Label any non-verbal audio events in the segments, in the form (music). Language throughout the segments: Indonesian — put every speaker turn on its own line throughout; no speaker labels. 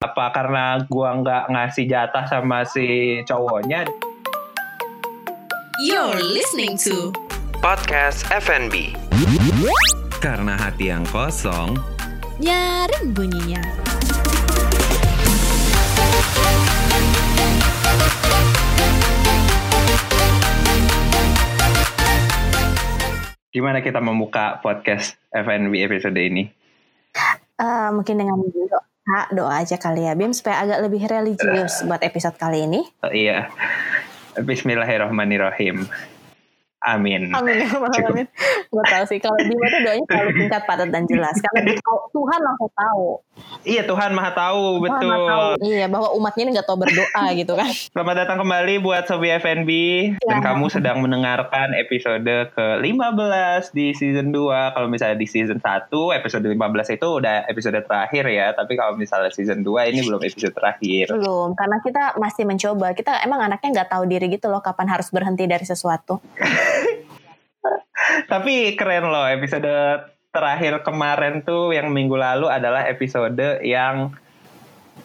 Apa karena gua nggak ngasih jatah sama si cowoknya?
You're listening to
Podcast FNB. Karena hati yang kosong
Nyaring Bunyinya.
Gimana kita membuka podcast FNB episode ini?
Eh, mungkin dengan doa, doa aja kali ya, Bim, supaya agak lebih religius (laughs) buat episode kali ini.
Oh, iya. Bismillahirrahmanirrahim. Amin.
Amin ya alamin. Gue tahu sih kalau Bima tuh doanya selalu singkat, padat dan jelas. Karena Tuhan langsung tahu.
Iya Tuhan Maha Tahu
Tuhan
betul.
langsung tahu. Iya bahwa umatnya ini nggak tahu berdoa (laughs) gitu kan.
Selamat datang kembali buat Sobi FNB dan
Ya.
kamu sedang mendengarkan episode ke-15 di season 2. Kalau misalnya di season 1 episode 15 itu udah episode terakhir ya, tapi kalau misalnya season 2 ini belum episode terakhir.
Belum, karena kita masih mencoba. Kita emang anaknya nggak tahu diri gitu loh kapan harus berhenti dari sesuatu. (laughs)
Tapi keren loh episode terakhir kemarin tuh yang minggu lalu adalah episode yang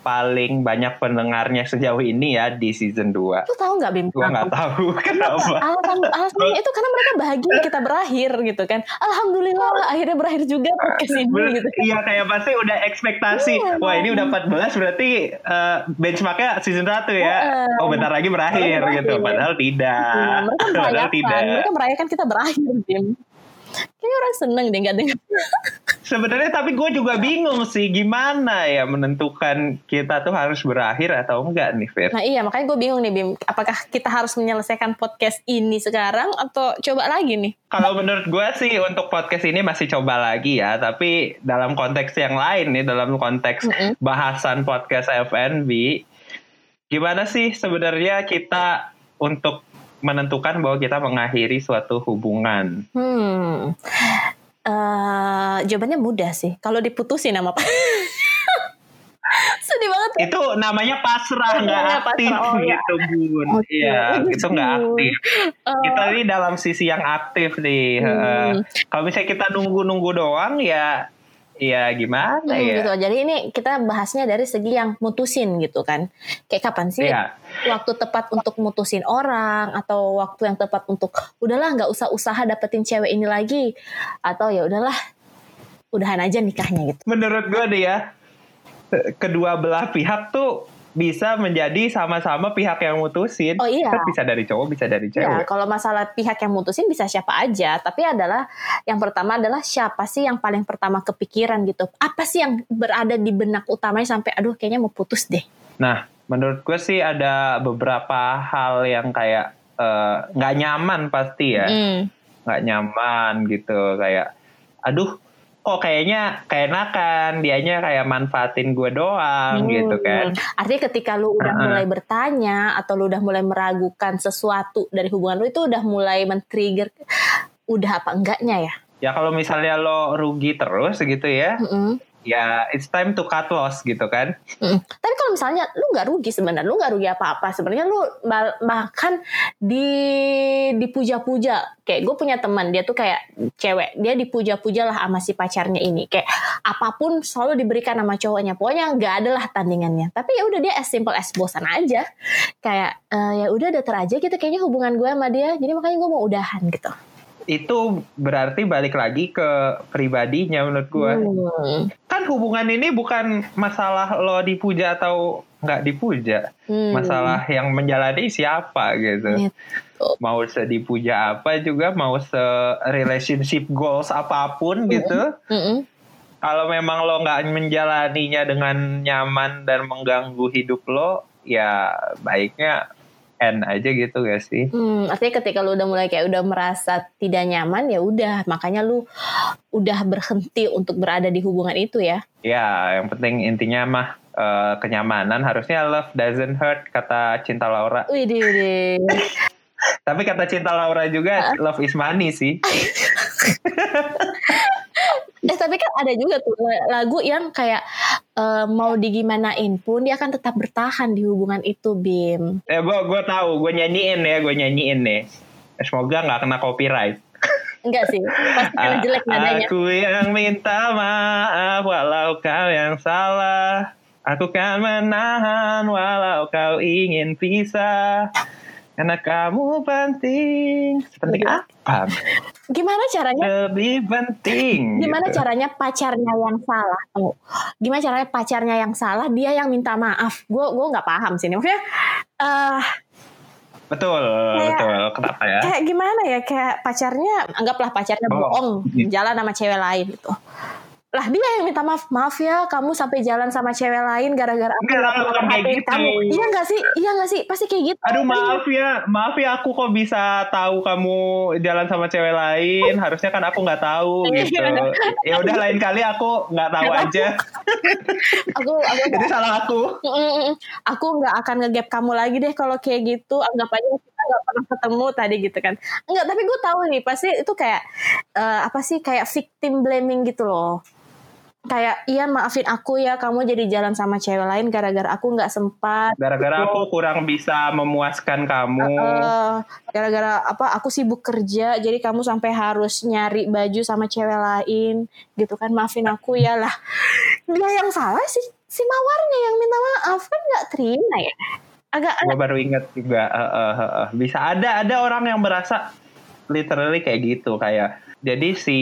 paling banyak pendengarnya sejauh ini ya di season 2.
Lu tahu nggak Bim?
Gua nggak tahu (laughs) kenapa.
Alasan alasannya itu karena mereka bahagia (laughs) kita berakhir gitu kan. Alhamdulillah akhirnya berakhir juga podcast ini gitu.
Iya kayak pasti udah ekspektasi.
Iya,
Wah ini udah 14 berarti eh, benchmarknya season 1 ya.
Heeh.
Oh bentar lagi berakhir
Berakhir.
gitu. Padahal tidak.
Iya, mereka (laughs)
Padahal tidak.
mereka merayakan kita berakhir, Bim. Kayaknya orang seneng deh nggak dengar.
Sebenarnya tapi gue juga bingung sih gimana ya menentukan kita tuh harus berakhir atau enggak nih Fir.
Nah iya, makanya gue bingung nih, Bim. Apakah kita harus menyelesaikan podcast ini sekarang atau coba lagi nih?
Kalau menurut gue sih untuk podcast ini masih coba lagi ya, tapi dalam konteks yang lain nih, dalam konteks
Mm-mm.
bahasan podcast FNB, gimana sih sebenarnya kita untuk menentukan bahwa kita mengakhiri suatu hubungan?
Hmm. Eh, jawabannya mudah sih. Kalau diputusin sama Pak. (laughs) Sedih banget.
Itu namanya pasrah nggak
Namanya
aktif
pasrah, oh, ya.
gitu bun. Iya,
gitu.
itu nggak aktif.
Eh,
Kita ini dalam sisi yang aktif nih.
Hmm.
Heeh. Kalau misalnya kita nunggu-nunggu doang ya, ya gimana
hmm,
ya?
gitu. Jadi ini kita bahasnya dari segi yang mutusin gitu kan. Kayak kapan sih
Iya.
waktu tepat untuk mutusin orang atau waktu yang tepat untuk udahlah nggak usah usaha dapetin cewek ini lagi atau ya udahlah udahan aja nikahnya gitu.
menurut gue deh ya kedua belah pihak tuh bisa menjadi sama-sama pihak yang mutusin.
Oh, iya.
Kan bisa dari cowok, bisa dari
Ya,
cewek.
kalau masalah pihak yang mutusin bisa siapa aja, tapi adalah yang pertama adalah siapa sih yang paling pertama kepikiran gitu. Apa sih yang berada di benak utamanya sampai aduh kayaknya mau putus deh.
Nah, menurut gue sih ada beberapa hal yang kayak eh, nggak nyaman pasti ya,
Hmm.
nggak nyaman gitu kayak, aduh, kok kayaknya keenakan, dianya kayak manfaatin gue doang
Hmm.
gitu kan.
Artinya ketika lu udah
Uh-uh.
mulai bertanya atau lu udah mulai meragukan sesuatu dari hubungan lu itu udah mulai men-trigger udah apa enggaknya ya.
Ya kalau misalnya lo rugi terus gitu ya,
Mm-mm.
Ya it's time to cut loss gitu kan.
Mm. Tapi kalau misalnya lu nggak rugi sebenarnya, lu nggak rugi apa-apa. Sebenarnya lu ba- bahkan di dipuja-puja. Kayak gue punya teman, dia tuh kayak cewek, dia dipuja-puja lah sama si pacarnya ini. Kayak apa pun selalu diberikan sama cowoknya. Pokoknya nggak ada lah tandingannya. Tapi ya udah dia as simple as bosan aja. Kayak eh, ya udah datar aja gitu kayaknya hubungan gue sama dia. Jadi makanya gue mau udahan gitu.
Itu berarti balik lagi ke pribadinya menurut gue.
Hmm.
Kan hubungan ini bukan masalah lo dipuja atau nggak dipuja,
Hmm.
masalah yang menjalani siapa gitu.
Gitu.
Mau sedipuja apa juga, mau se relationship goals apa pun gitu.
Mm-mm.
Kalau memang lo nggak menjalaninya dengan nyaman dan mengganggu hidup lo, ya baiknya end aja gitu gak sih?
Hmm, artinya ketika lu udah mulai kayak udah merasa tidak nyaman ya udah makanya lu udah berhenti untuk berada di hubungan itu ya.
Ya, yang penting intinya mah eh, kenyamanan. Harusnya love doesn't hurt kata Cinta Laura.
Widih, widih.
Tapi kata Cinta Laura juga love is money sih. (laughs)
Eh tapi kan ada juga tuh lagu yang kayak eh, mau digimanain pun dia akan tetap bertahan di hubungan itu, Bim.
Ya gue gue tahu, gue nyanyiin ya, gue nyanyiin nih. Semoga nggak kena copyright.
Enggak sih, pasti karena (laughs) jelek nadanya.
Aku yang minta maaf walau kau yang salah. Aku kan menahan walau kau ingin pisah. Karena kamu penting. Penting
Iya.
apa?
Gimana caranya?
Lebih penting.
Gimana
gitu.
caranya pacarnya yang salah? Tunggu. Gimana caranya pacarnya yang salah? Dia yang minta maaf. Gue gue nggak paham sih ini. Maksudnya eh
Betul,
Kayak-
betul. Kenapa ya?
kayak gimana ya? Kayak pacarnya anggaplah pacarnya
Oh.
bohong jalan sama cewek lain gitu. Lah dia yang minta maaf. Maaf ya, kamu sampai jalan sama cewek lain gara-gara aku nggak
bukan kayak gitu.
kamu. Iya nggak sih? Iya nggak sih? Pasti kayak gitu.
Aduh maaf ya, maaf ya aku kok bisa tahu kamu jalan sama cewek lain. Harusnya kan aku nggak tahu gitu. Ya udah lain kali aku nggak tahu aja.
Aku aku
Jadi salah aku.
Aku nggak akan ngegap kamu lagi deh kalau kayak gitu. Anggap aja kita nggak pernah ketemu tadi gitu kan. Enggak, tapi gue tahu nih pasti itu kayak eh, apa sih kayak victim blaming gitu loh. Kayak iya maafin aku ya kamu jadi jalan sama cewek lain gara-gara aku nggak sempat.
Gara-gara aku kurang bisa memuaskan kamu.
Gara-gara apa aku sibuk kerja jadi kamu sampai harus nyari baju sama cewek lain gitu kan maafin aku ya lah dia yang salah sih si mawarnya yang minta maaf kan nggak terima ya agak
Gue baru inget juga. eh, eh, eh, eh. Bisa ada ada orang yang berasa literally kayak gitu kayak. Jadi si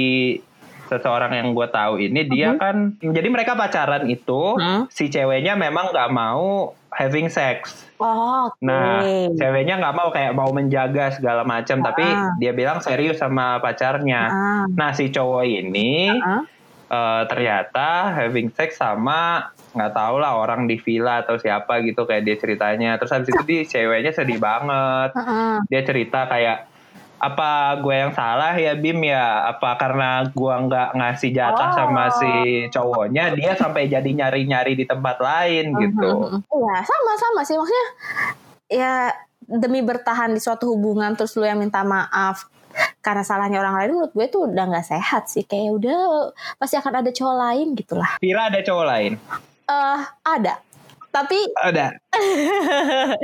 seseorang yang gue tahu ini dia kan jadi mereka pacaran itu
Hmm.
si ceweknya memang nggak mau having sex
Oh, oke.
Nah, ceweknya nggak mau kayak mau menjaga segala macam, tapi
Ah.
dia bilang serius sama pacarnya.
Ah,
Nah, si cowok ini
ah.
eh, ternyata having sex sama nggak tahu lah orang di villa atau siapa gitu kayak dia ceritanya. Terus habis itu dia ceweknya sedih banget.
Ah, ah.
Dia cerita kayak apa gue yang salah ya Bim ya apa karena gue nggak ngasih jatah
Oh.
sama si cowoknya dia sampai jadi nyari-nyari di tempat lain gitu
Mhm. Iya, sama-sama sih maksudnya. Ya demi bertahan di suatu hubungan terus lu yang minta maaf karena salahnya orang lain menurut gue tuh udah nggak sehat sih kayak udah pasti akan ada cowok lain gitulah.
Vira ada cowok lain
Eh ada. Tapi
ada (laughs)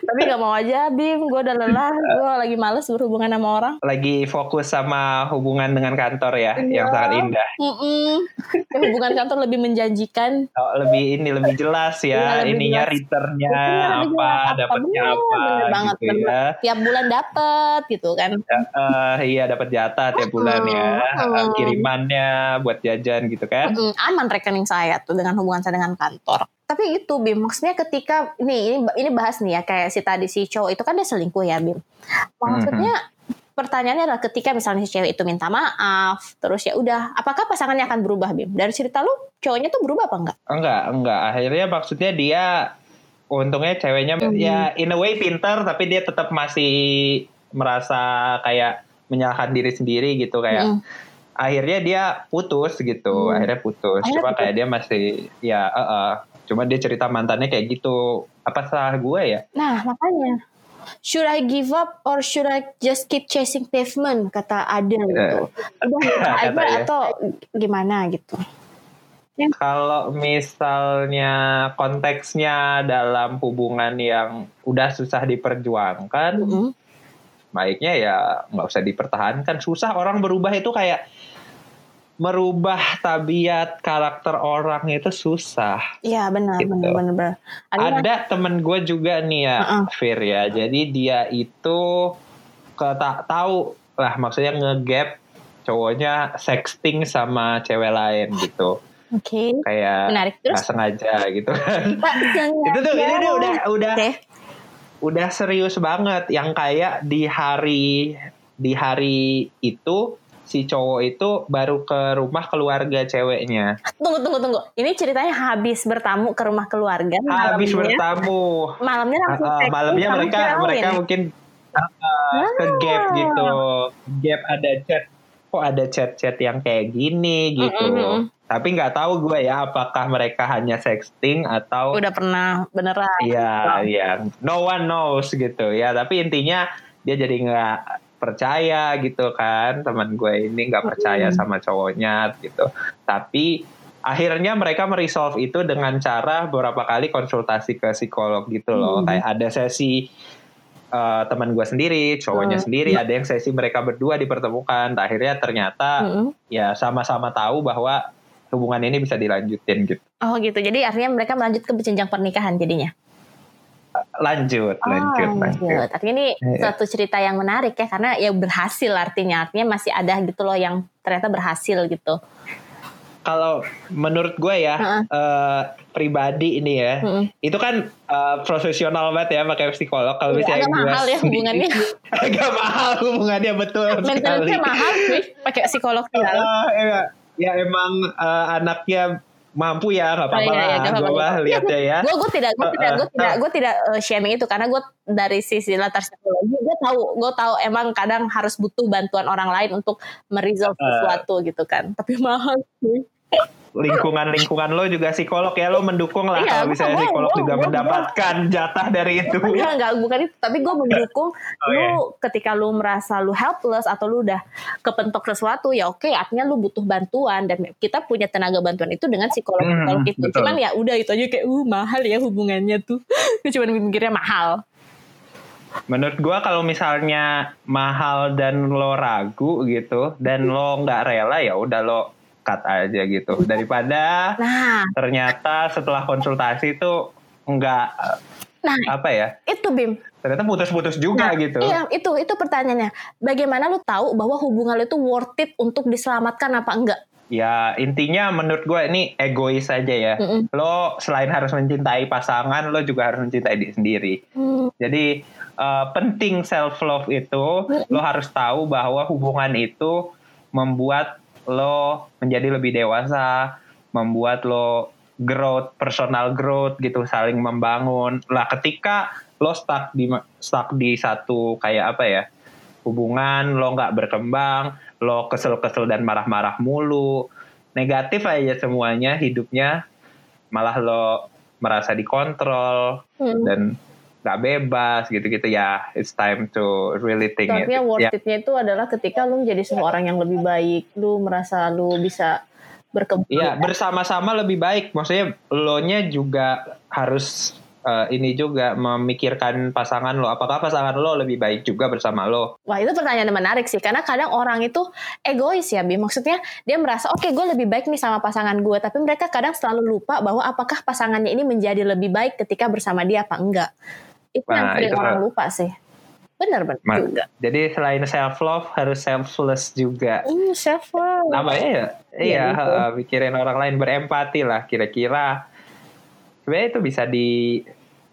tapi nggak mau aja Bim, gue udah lelah, gue lagi males berhubungan sama orang.
lagi fokus sama hubungan dengan kantor ya
Iya.
yang sangat indah
Mm-mm. Hubungan kantor lebih menjanjikan.
Oh, lebih ini lebih jelas
Iya,
ya
lebih
ininya returnnya
Iya,
apa.
Apa,
dapatnya
bener,
apa
bener banget,
gitu ya
Tiap bulan dapet gitu kan.
Eh, iya dapat jatah tiap bulan ya. Eh, kirimannya buat jajan gitu kan
Mm, aman rekening saya tuh dengan hubungan saya dengan kantor. Tapi itu Bim, maksudnya ketika ini ini ini bahas nih ya kayak si tadi si cowok itu kan dia selingkuh ya Bim. Maksudnya pertanyaannya adalah ketika misalnya si cewek itu minta maaf, terus ya udah, apakah pasangannya akan berubah Bim? Dari cerita lu, cowoknya tuh berubah apa enggak?
enggak enggak akhirnya maksudnya dia untungnya ceweknya
Hmm.
ya in a way pintar tapi dia tetap masih merasa kayak menyalahkan diri sendiri gitu kayak
Mm.
akhirnya dia putus gitu
Hmm.
akhirnya putus
Akhirnya
cuma
putus.
kayak dia masih ya eh, eh. Cuma dia cerita mantannya kayak gitu apa salah gue ya
Nah, makanya should I give up or should I just keep chasing pavement kata Adele gitu. Udah (laughs) aja
ya.
atau gimana gitu.
kalau misalnya konteksnya dalam hubungan yang udah susah diperjuangkan
Mm-mm.
baiknya ya nggak usah dipertahankan susah orang berubah itu kayak merubah tabiat karakter orang itu susah
Iya benar
Gitu.
benar benar benar. Ada
ada temen gue juga nih ya
Uh-uh.
Fir ya jadi dia itu ke tak tahu lah maksudnya ngegap cowoknya sexting sama cewek lain gitu
Oke.
kayak
Menarik terus.
sengaja gitu kan (laughs) itu tuh ini tuh udah udah
Oke.
udah serius banget yang kayak di hari di hari itu si cowok itu baru ke rumah keluarga ceweknya
Tunggu tunggu tunggu. Ini ceritanya habis bertamu ke rumah keluarga.
habis
malamnya-
bertamu
Malamnya langsung
Uh, malamnya mereka mereka mungkin uh, ke gap
Ah.
gitu gap ada chat kok ada chat-chat yang kayak gini gitu
Mm-mm.
tapi nggak tahu gue ya apakah mereka hanya sexting atau
Udah pernah beneran.
Iya, iya. No one knows gitu ya. Tapi intinya dia jadi nggak percaya gitu kan. Teman gue ini nggak percaya sama cowoknya gitu. Tapi akhirnya mereka meresolve itu dengan cara beberapa kali konsultasi ke psikolog gitu loh.
Mm.
Kayak ada sesi eh, teman gue sendiri, cowoknya
Mm.
sendiri, ada yang sesi mereka berdua dipertemukan. Akhirnya ternyata
Mm-mm.
ya sama-sama tahu bahwa hubungan ini bisa dilanjutin gitu.
Oh gitu. Jadi artinya mereka melanjut ke jenjang pernikahan jadinya.
Lanjut,
Oh,
lanjut, lanjut.
Artinya ini
Iya.
suatu cerita yang menarik ya karena ya berhasil artinya. Artinya masih ada gitu loh yang ternyata berhasil gitu.
Kalau menurut gue ya
Heeh.
eh, pribadi ini ya,
Mm-mm.
itu kan eh, profesional banget ya pakai psikolog. Kalau
Iya,
misalnya
agak mahal ya hubungannya. (laughs)
agak mahal hubungannya betul sekali.
Mentalnya mahal sih pakai psikolog.
Ah, iya. ya emang eh, anaknya mampu ya nggak apa-apa
Oh, iya, iya,
lah.
nggak
Gue
apa-apa.
mah lihatnya ya.
gue gue tidak gue tidak gue
Uh, uh,
tidak gue tidak uh, shaming itu karena gue dari sisi latar psikologi gue tahu gue tahu emang kadang harus butuh bantuan orang lain untuk meresolve
Uh.
sesuatu gitu kan tapi (laughs) mahal sih
lingkungan-lingkungan lo juga psikolog ya lo mendukung lah
Iya,
kalau misalnya psikolog
gua-
juga
gua-
mendapatkan jatah dari itu.
enggak enggak bukan itu tapi gue mendukung
Oh,
lu
iya.
ketika lu merasa lu helpless atau lu udah kepentok sesuatu ya oke artinya lu butuh bantuan dan kita punya tenaga bantuan itu dengan psikolog
Hmm,
itu
betul.
cuman ya udah itu aja kayak uh mahal ya hubungannya tuh (laughs) gue cuma mikirnya mahal
Menurut gua kalau misalnya mahal dan lo ragu gitu dan lo nggak rela ya udah lo cut aja gitu daripada
nah
ternyata setelah konsultasi itu nggak
nah
apa ya
itu bim
ternyata putus-putus juga
Nah,
gitu.
Iya, itu itu pertanyaannya. Bagaimana lu tahu bahwa hubungan lu itu worth it untuk diselamatkan apa enggak?
Ya intinya menurut gue ini egois aja ya.
Mm-mm.
Lo selain harus mencintai pasangan, lo juga harus mencintai diri sendiri.
Hmm,
Jadi eh, penting self love itu lo harus tahu bahwa hubungan itu membuat lo menjadi lebih dewasa, membuat lo growth, personal growth gitu, saling membangun. Lah ketika lo stuck di stuck di satu kayak apa ya? hubungan lo nggak berkembang, lo kesel-kesel dan marah-marah mulu, negatif aja semuanya hidupnya, malah lo merasa dikontrol
hmm.
dan nggak bebas gitu-gitu ya. It's time to really think it.
Artinya worth
Ya,
it-nya itu adalah ketika lu menjadi seorang yang lebih baik, lu merasa lu bisa berkembang.
Iya, bersama-sama lebih baik. Maksudnya lo nya juga harus eh, ini juga memikirkan pasangan lo. Apakah pasangan lo lebih baik juga bersama lo?
Wah itu pertanyaan yang menarik sih karena kadang orang itu egois ya Bim maksudnya dia merasa oke gue lebih baik nih sama pasangan gue tapi mereka kadang selalu lupa bahwa apakah pasangannya ini menjadi lebih baik ketika bersama dia apa enggak itu yang
Nah,
sering
itu-
orang lupa sih benar benar
Ma-
juga
Jadi selain self love harus selfless juga.
Hmm, self love.
Namanya ya,
Iya,
iya,
gitu.
eh, mikirin orang lain berempati lah. Kira-kira sebenarnya itu bisa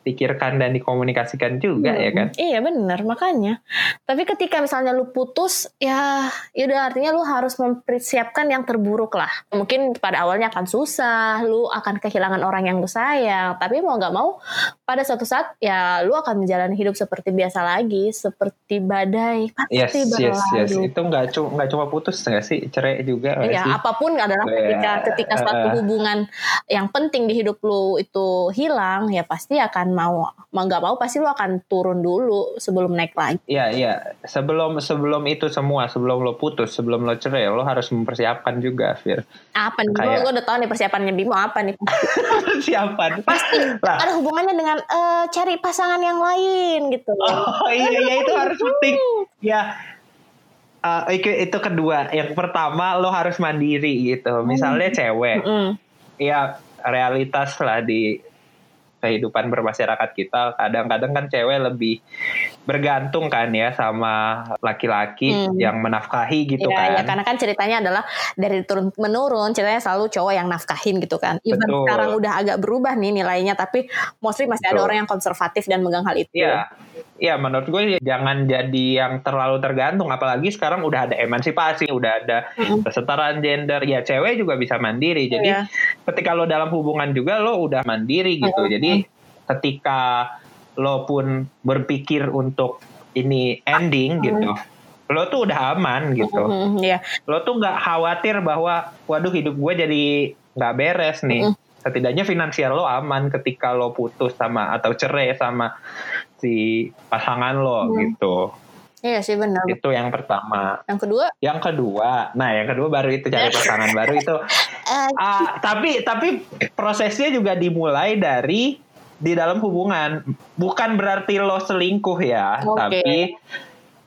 dipikirkan dan dikomunikasikan juga ya kan?
Iya benar makanya. Tapi ketika misalnya lu putus, ya udah artinya lu harus mempersiapkan yang terburuk lah. Mungkin pada awalnya akan susah, lu akan kehilangan orang yang lu sayang. Tapi mau nggak mau, pada suatu saat ya lu akan menjalani hidup seperti biasa lagi, seperti badai
Yes,
pasti
yes, yes.
berlalu.
Itu nggak cuma nggak cuma putus nggak sih, cerai juga
Ya,
sih?
apa pun adalah
Iya,
ketika ketika suatu hubungan yang penting di hidup lu itu hilang, ya pasti akan mau mau nggak mau pasti lu akan turun dulu sebelum naik lagi.
Iya, iya. Sebelum sebelum itu semua, sebelum lo putus, sebelum lo cerai, lo harus mempersiapkan juga, Fir.
Apa nih?
Kayak-
Gue udah tahu nih persiapannya Bimo apa nih? (laughs)
Persiapan.
Pasti
Lah.
ada hubungannya dengan eh, cari pasangan yang lain gitu.
Oh iya, iya itu harus penting. Ya, Eh, itu, itu kedua. Yang pertama lo harus mandiri gitu. Misalnya cewek,
Mm.
ya realitas lah di kehidupan bermasyarakat kita kadang-kadang kan cewek lebih bergantung kan ya sama laki-laki
Hmm.
yang menafkahi gitu
ya, ya,
kan
karena kan ceritanya adalah dari turun menurun, ceritanya selalu cowok yang nafkahin gitu kan. Even
Betul.
sekarang udah agak berubah nih nilainya, tapi mostly masih ada
Betul.
orang yang konservatif dan megang hal itu.
Iya, Iya, menurut gue jangan jadi yang terlalu tergantung. Apalagi sekarang udah ada emansipasi, udah ada
Mm-mm.
kesetaraan gender. Ya cewek juga bisa mandiri. Jadi
Iya.
ketika lo dalam hubungan juga lo udah mandiri gitu. Jadi ketika lo pun berpikir untuk ini ending gitu, lo tuh udah aman gitu.
Mm, Iya.
Lo tuh nggak khawatir bahwa, waduh hidup gue jadi nggak beres nih. Setidaknya finansial lo aman ketika lo putus sama atau cerai sama si pasangan lo gitu.
Iya sih benar.
Itu yang pertama.
Yang kedua,
Yang kedua, nah yang kedua baru itu cari pasangan baru itu. (laughs) Ah, tapi tapi prosesnya juga dimulai dari di dalam hubungan. Bukan berarti lo selingkuh ya,
Oke.
tapi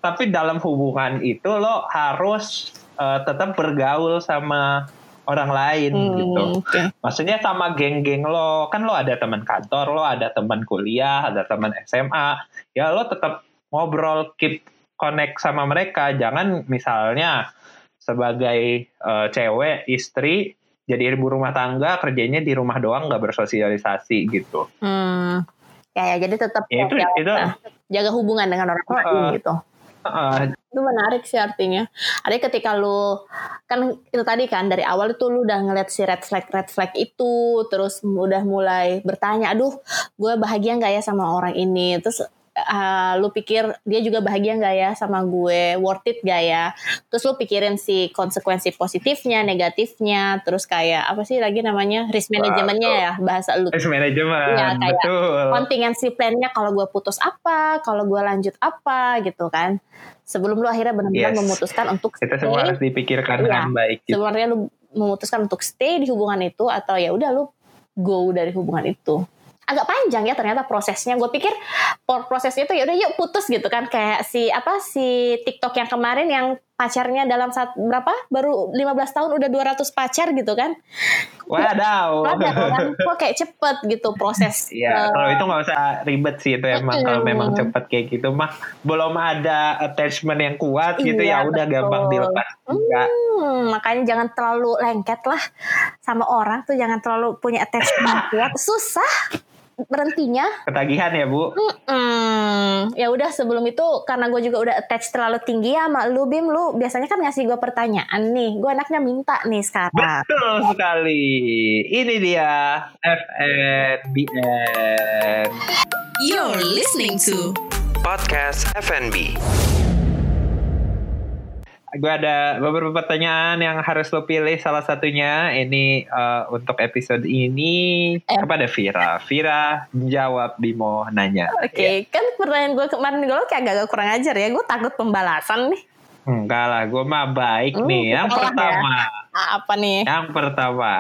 tapi dalam hubungan itu lo harus eh, tetap bergaul sama orang lain
Hmm,
gitu.
oke.
Maksudnya sama geng-geng lo, kan lo ada teman kantor, lo ada teman kuliah, ada teman SMA, ya lo tetap ngobrol, keep connect sama mereka. Jangan misalnya sebagai eh, cewek, istri, jadi ibu rumah tangga, kerjanya di rumah doang nggak bersosialisasi gitu.
Hmm. Ya, ya, jadi tetap
Ya, itu-
sosial.
itu-
Nah, jaga hubungan dengan orang lain
Uh-uh.
gitu.
Heeh,
Itu menarik sih artinya. Artinya ketika lu kan itu tadi kan dari awal itu lu udah ngeliat si red flag red flag itu, terus udah mulai bertanya, aduh, gue bahagia nggak ya sama orang ini? Terus uh, lu pikir dia juga bahagia nggak ya sama gue, worth it gak ya? Terus lu pikirin si konsekuensi positifnya, negatifnya, terus kayak apa sih lagi namanya risk manajemennya ya bahasa lu.
risk management,
Iya, kayak
betul.
Kontingensi plan-nya kalau gue putus apa, kalau gue lanjut apa gitu kan. Sebelum lu akhirnya benar-benar
Yes.
memutuskan untuk
Itu semua harus
stay,
dipikirkan dengan baik. Gitu.
sebenarnya lu memutuskan untuk stay di hubungan itu atau ya udah lu go dari hubungan itu. Agak panjang ya ternyata prosesnya. Gue pikir prosesnya itu ya udah yuk putus gitu kan kayak si apa si TikTok yang kemarin yang pacarnya dalam saat berapa baru 15 tahun udah 200 pacar gitu kan.
Wadaw.
Banyak kan (laughs) kok kayak cepet gitu proses.
Iya,
eh,
kalau itu nggak usah ribet sih itu emang kalau memang cepet kayak gitu mah belum ada attachment yang kuat gitu
Iya,
ya udah
betul.
gampang dilepas juga.
Hmm, makanya jangan terlalu lengket lah sama orang tuh jangan terlalu punya attachment kuat susah berhentinya
Ketagihan ya bu.
Hmm, ya udah sebelum itu karena gue juga udah attach terlalu tinggi ya sama lu Bim lu biasanya kan ngasih gue pertanyaan nih gue anaknya minta nih sekarang
Betul sekali. Ini dia FNBN.
You're listening to
Podcast FNB.
Gue ada beberapa pertanyaan yang harus lo pilih salah satunya ini eh, untuk episode ini
Eh.
kepada Vira. Vira jawab Bimo nanya.
Oke, kan pertanyaan gue kemarin gue kayak agak kurang ajar ya. Gue takut pembalasan nih.
Enggak lah, gue mah baik
Hmm,
nih. Yang
ya.
pertama,
Ah, Apa nih?
yang pertama,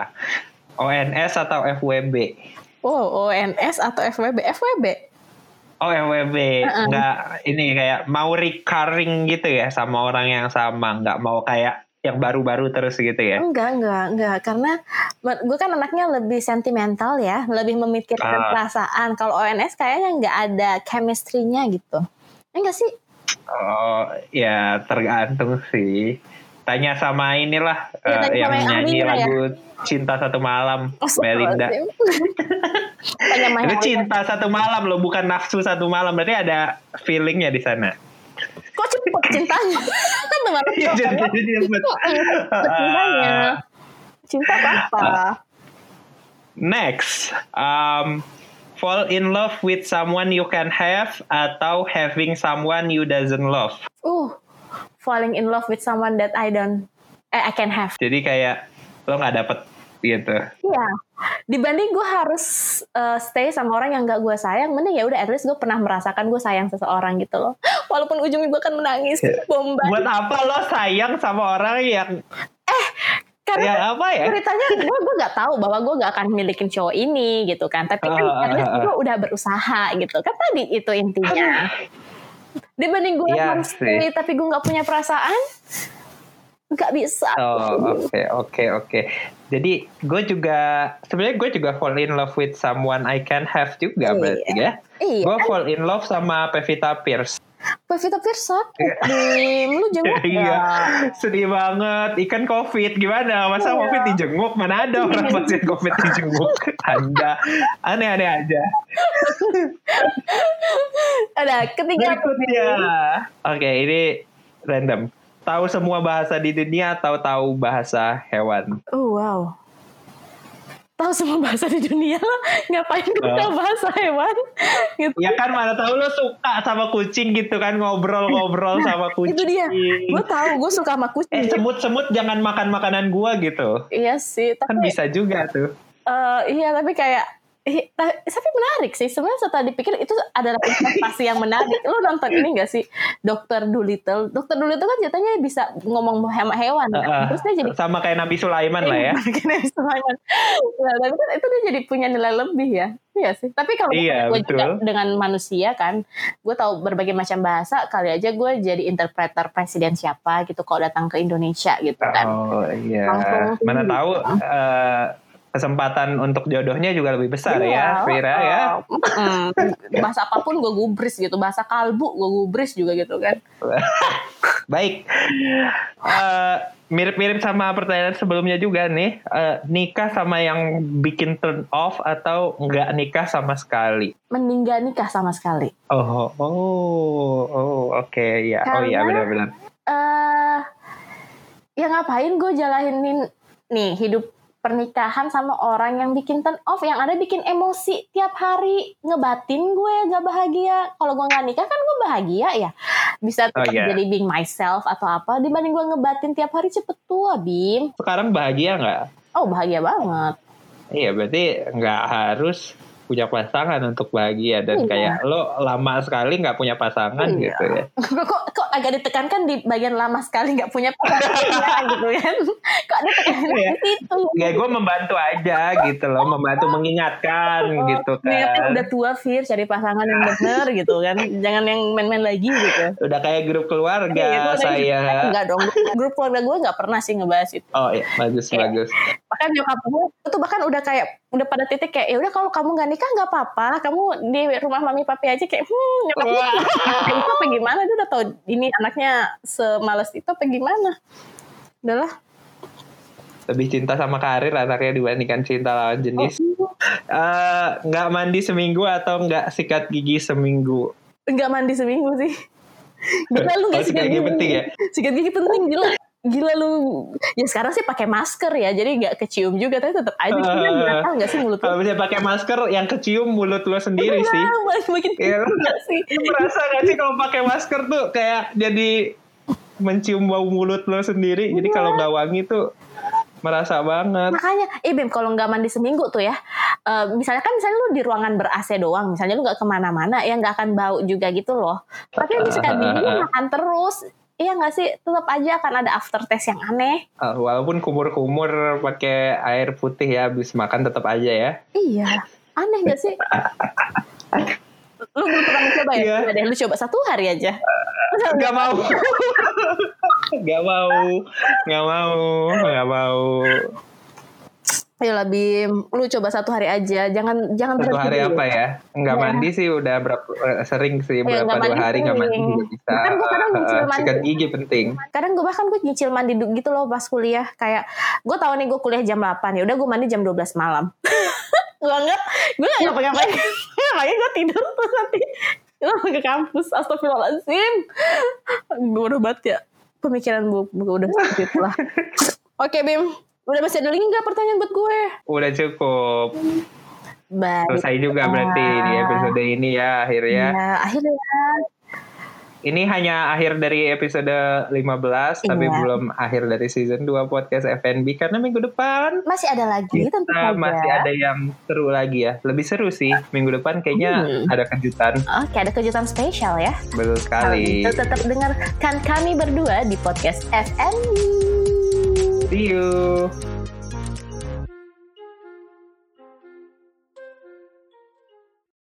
ONS atau FWB?
Oh, ONS atau FWB? FWB.
Oh FWB,
Uh-uh.
nggak ini kayak mau recurring gitu ya sama orang yang sama, nggak mau kayak yang baru-baru terus gitu ya?
Enggak, enggak, enggak. Karena gue kan anaknya lebih sentimental ya, lebih memikirkan
Ah.
perasaan. Kalau ONS kayaknya nggak ada chemistry-nya gitu. Enggak sih?
Oh ya tergantung sih. Tanya sama inilah eh,
tanya
yang nyanyi
ya.
lagu Cinta Satu Malam,
Oh,
Melinda. Itu cinta satu malam loh, bukan nafsu satu malam. Berarti ada feelingnya di sana.
Kok cepet cintanya? kan teman
Iya, jadi cepet.
cintanya. Cinta apa?
Ah. Next, um, fall in love with someone you can have atau having someone you doesn't love.
Uh, falling in love with someone that I don't, eh, I can have.
Jadi kayak lo nggak dapet gitu.
Iya. Dibanding gue harus uh, stay sama orang yang gak gue sayang, mending ya udah at least gue pernah merasakan gue sayang seseorang gitu loh. (gasps) Walaupun ujungnya gue kan menangis, bombay.
Buat apa lo sayang sama orang yang
Karena
ya apa ya?
ceritanya (laughs) gue gue nggak tahu bahwa gue gak akan milikin cowok ini gitu kan. Tapi kan
Ah,
at least
ah, ah.
gue udah berusaha gitu. Kan tadi itu intinya. Dibanding gue
Iya
harus
sih.
stay tapi gue nggak punya perasaan, nggak bisa.
Oh oke oke oke. Jadi gue juga sebenarnya gue juga fall in love with someone I can have juga
Iya.
berarti ya.
Iya.
Gue fall in love sama Pevita Pierce.
Pevita Pierce sakit, Bim. Lu jenguk (laughs)
Iya, sedih banget. Ikan COVID gimana? Masa
Iya.
COVID dijenguk? Mana ada orang pasien COVID dijenguk? Anda aneh-aneh aja. (laughs)
Ada ketiga
Berikutnya, oke ini random. Tahu semua bahasa di dunia atau tahu bahasa hewan?
Oh wow. Tahu semua bahasa di dunia lo ngapain gue
Oh.
tahu bahasa hewan gitu.
Ya kan mana tahu lo suka sama kucing gitu kan ngobrol-ngobrol sama kucing.
Itu dia. Gue tahu gue suka sama
Eh
kucing.
semut-semut jangan makan makanan gua gitu.
Iya sih,
Kan
tapi
bisa juga tuh.
eh, iya tapi kayak Eh, ta- tapi menarik sih. Sebenarnya setelah dipikir itu adalah investasi yang menarik. Lu nonton ini gak sih? Dokter Dolittle. Dokter Dolittle kan jatuhnya bisa ngomong sama hewan. kan?
Heeh.
Terus dia jadi
sama kayak Nabi Sulaiman lah ya. (laughs)
Bikin Sulaiman. Nah, tapi kan itu dia jadi punya nilai lebih ya. Iya sih. Tapi kalau
Iya,
gue juga dengan manusia kan, gue tahu berbagai macam bahasa. Kali aja gue jadi interpreter presiden siapa gitu kalau datang ke Indonesia gitu kan.
Oh iya.
Langsung
Mana
tinggi.
tahu eh, kesempatan untuk jodohnya juga lebih besar ya,
Iya,
Vira
oh,
ya.
mm, (laughs) bahasa apa pun gue gubris gitu. Bahasa kalbu gue gubris juga gitu kan. (laughs)
Baik. Eh, mirip-mirip sama pertanyaan sebelumnya juga nih. Eh, nikah sama yang bikin turn off atau nggak nikah sama sekali?
Mending gak nikah sama sekali.
Oh, oh, oh, oke ya. Oh iya
Karena-
benar-benar.
eh ya ngapain gue jalanin nih hidup pernikahan sama orang yang bikin turn off yang ada bikin emosi tiap hari ngebatin gue gak bahagia kalau gue nggak nikah kan gue bahagia ya bisa
Oh,
tetap
iya.
jadi being myself atau apa dibanding gue ngebatin tiap hari cepet tua bim
Sekarang bahagia nggak?
oh bahagia banget
Iya berarti nggak harus punya pasangan untuk bahagia dan
Iya.
kayak lo lama sekali nggak punya pasangan
Iya.
gitu ya.
kok, kok, kok agak ditekankan di bagian lama sekali nggak punya pasangan (laughs) gitu kan kok ada tekanan
Iya.
di situ
Ya gue membantu aja gitu loh, membantu mengingatkan gitu
Niatnya
kan.
udah tua Fir cari pasangan yang bener gitu kan jangan yang main-main lagi gitu
Udah kayak grup keluarga
Iya, udah-
saya.
enggak dong grup keluarga gue nggak pernah sih ngebahas itu
Oh iya bagus bagus.
bahkan nyokap gue itu bahkan udah kayak udah pada titik kayak ya udah kalau kamu nggak nikah nggak apa-apa kamu di rumah mami papi aja kayak hmm nyokap itu apa gimana dia udah tahu ini anaknya semales itu apa gimana udahlah
Lebih cinta sama karir anaknya dibandingkan cinta lawan jenis.
Oh.
Eh, Nggak mandi seminggu atau nggak sikat gigi seminggu?
nggak mandi seminggu sih gila lu
Oh,
nggak
sikat gigi penting ya?
sikat gigi penting gila gila lu ya sekarang sih pakai masker ya jadi nggak kecium juga tapi tetap aja sih
Eh,
gatal nggak sih mulut lu
Kalau misalnya pakai masker yang kecium mulut lo sendiri sih.
Nah, makin
Iya.
nggak sih
Lu merasa gak sih kalau pakai masker tuh kayak jadi mencium bau mulut lo sendiri. Jadi kalau nggak wangi tuh merasa banget.
makanya eh Bim kalau nggak mandi seminggu tuh ya eh, misalnya kan misalnya lu di ruangan ber AC doang misalnya lu nggak ke mana-mana ya nggak akan bau juga gitu loh tapi lu sikat gigi lu makan terus Iya nggak sih, tetap aja akan ada aftertaste yang aneh.
Eh, walaupun kumur-kumur pakai air putih ya habis makan tetap aja ya.
Iya, aneh nggak sih? (laughs) lu belum pernah mencoba ya? Coba deh, lu coba satu hari aja. (laughs)
Gak mau. (laughs) gak mau. Gak mau. Gak mau.
Ayolah Bim, lu coba satu hari aja. Jangan jangan
Satu hari
dulu.
apa ya? Nggak
Iya.
mandi sih udah berapa eh, sering sih
Iya,
berapa
nggak
dua
mandi
hari nggak mandi juga bisa.
Bahkan gua kadang nyicil
Eh,
mandi.
sikat gigi penting.
Kadang gue bahkan gue nyicil mandi gitu loh pas kuliah. Kayak gue tahu nih gue kuliah jam 8 ya udah gue mandi jam 12 malam. (laughs) gue enggak, gue enggak ngapa-ngapain. Makanya gue tidur terus nanti gue ke kampus. Astagfirullahaladzim. Gue udah banget ya. Pemikiran gue, gue udah seperti itulah. (laughs) Oke Bim, udah masih ada lagi nggak pertanyaan buat gue?
Udah cukup.
Baik.
Selesai juga berarti di episode ini ya akhirnya.
Ya, akhirnya
Ini hanya akhir dari episode 15 tapi
Iya.
belum akhir dari season 2 podcast FNB karena minggu depan
masih ada lagi tentu saja.
masih ada yang seru lagi ya. Lebih seru sih. Minggu depan kayaknya
Hmm.
ada kejutan.
Oke, ada kejutan spesial ya.
Betul sekali.
Gitu tetap dengarkan kami berdua di podcast FNB.
you.